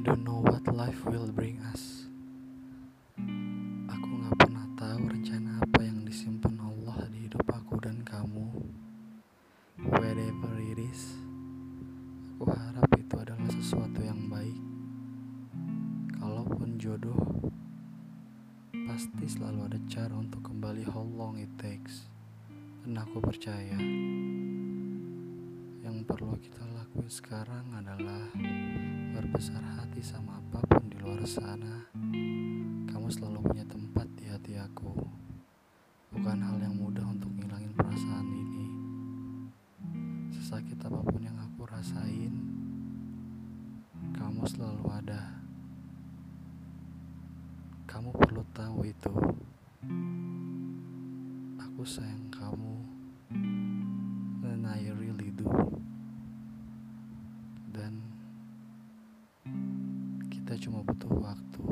don't know what life will bring us. Aku gak pernah tahu rencana apa yang disimpan Allah di hidup aku dan kamu. Whatever it is, aku harap itu adalah sesuatu yang baik. Kalaupun jodoh, pasti selalu ada cara untuk kembali how long it takes. Dan aku percaya yang perlu kita lakuin sekarang adalah berbesar hati sama apa pun di luar sana. Kamu selalu punya tempat di hati aku. Bukan hal yang mudah untuk ngilangin perasaan ini. Sesakit apa pun yang aku rasain, kamu selalu ada. Kamu perlu tahu itu. Aku sayang kamu. Kita cuma butuh waktu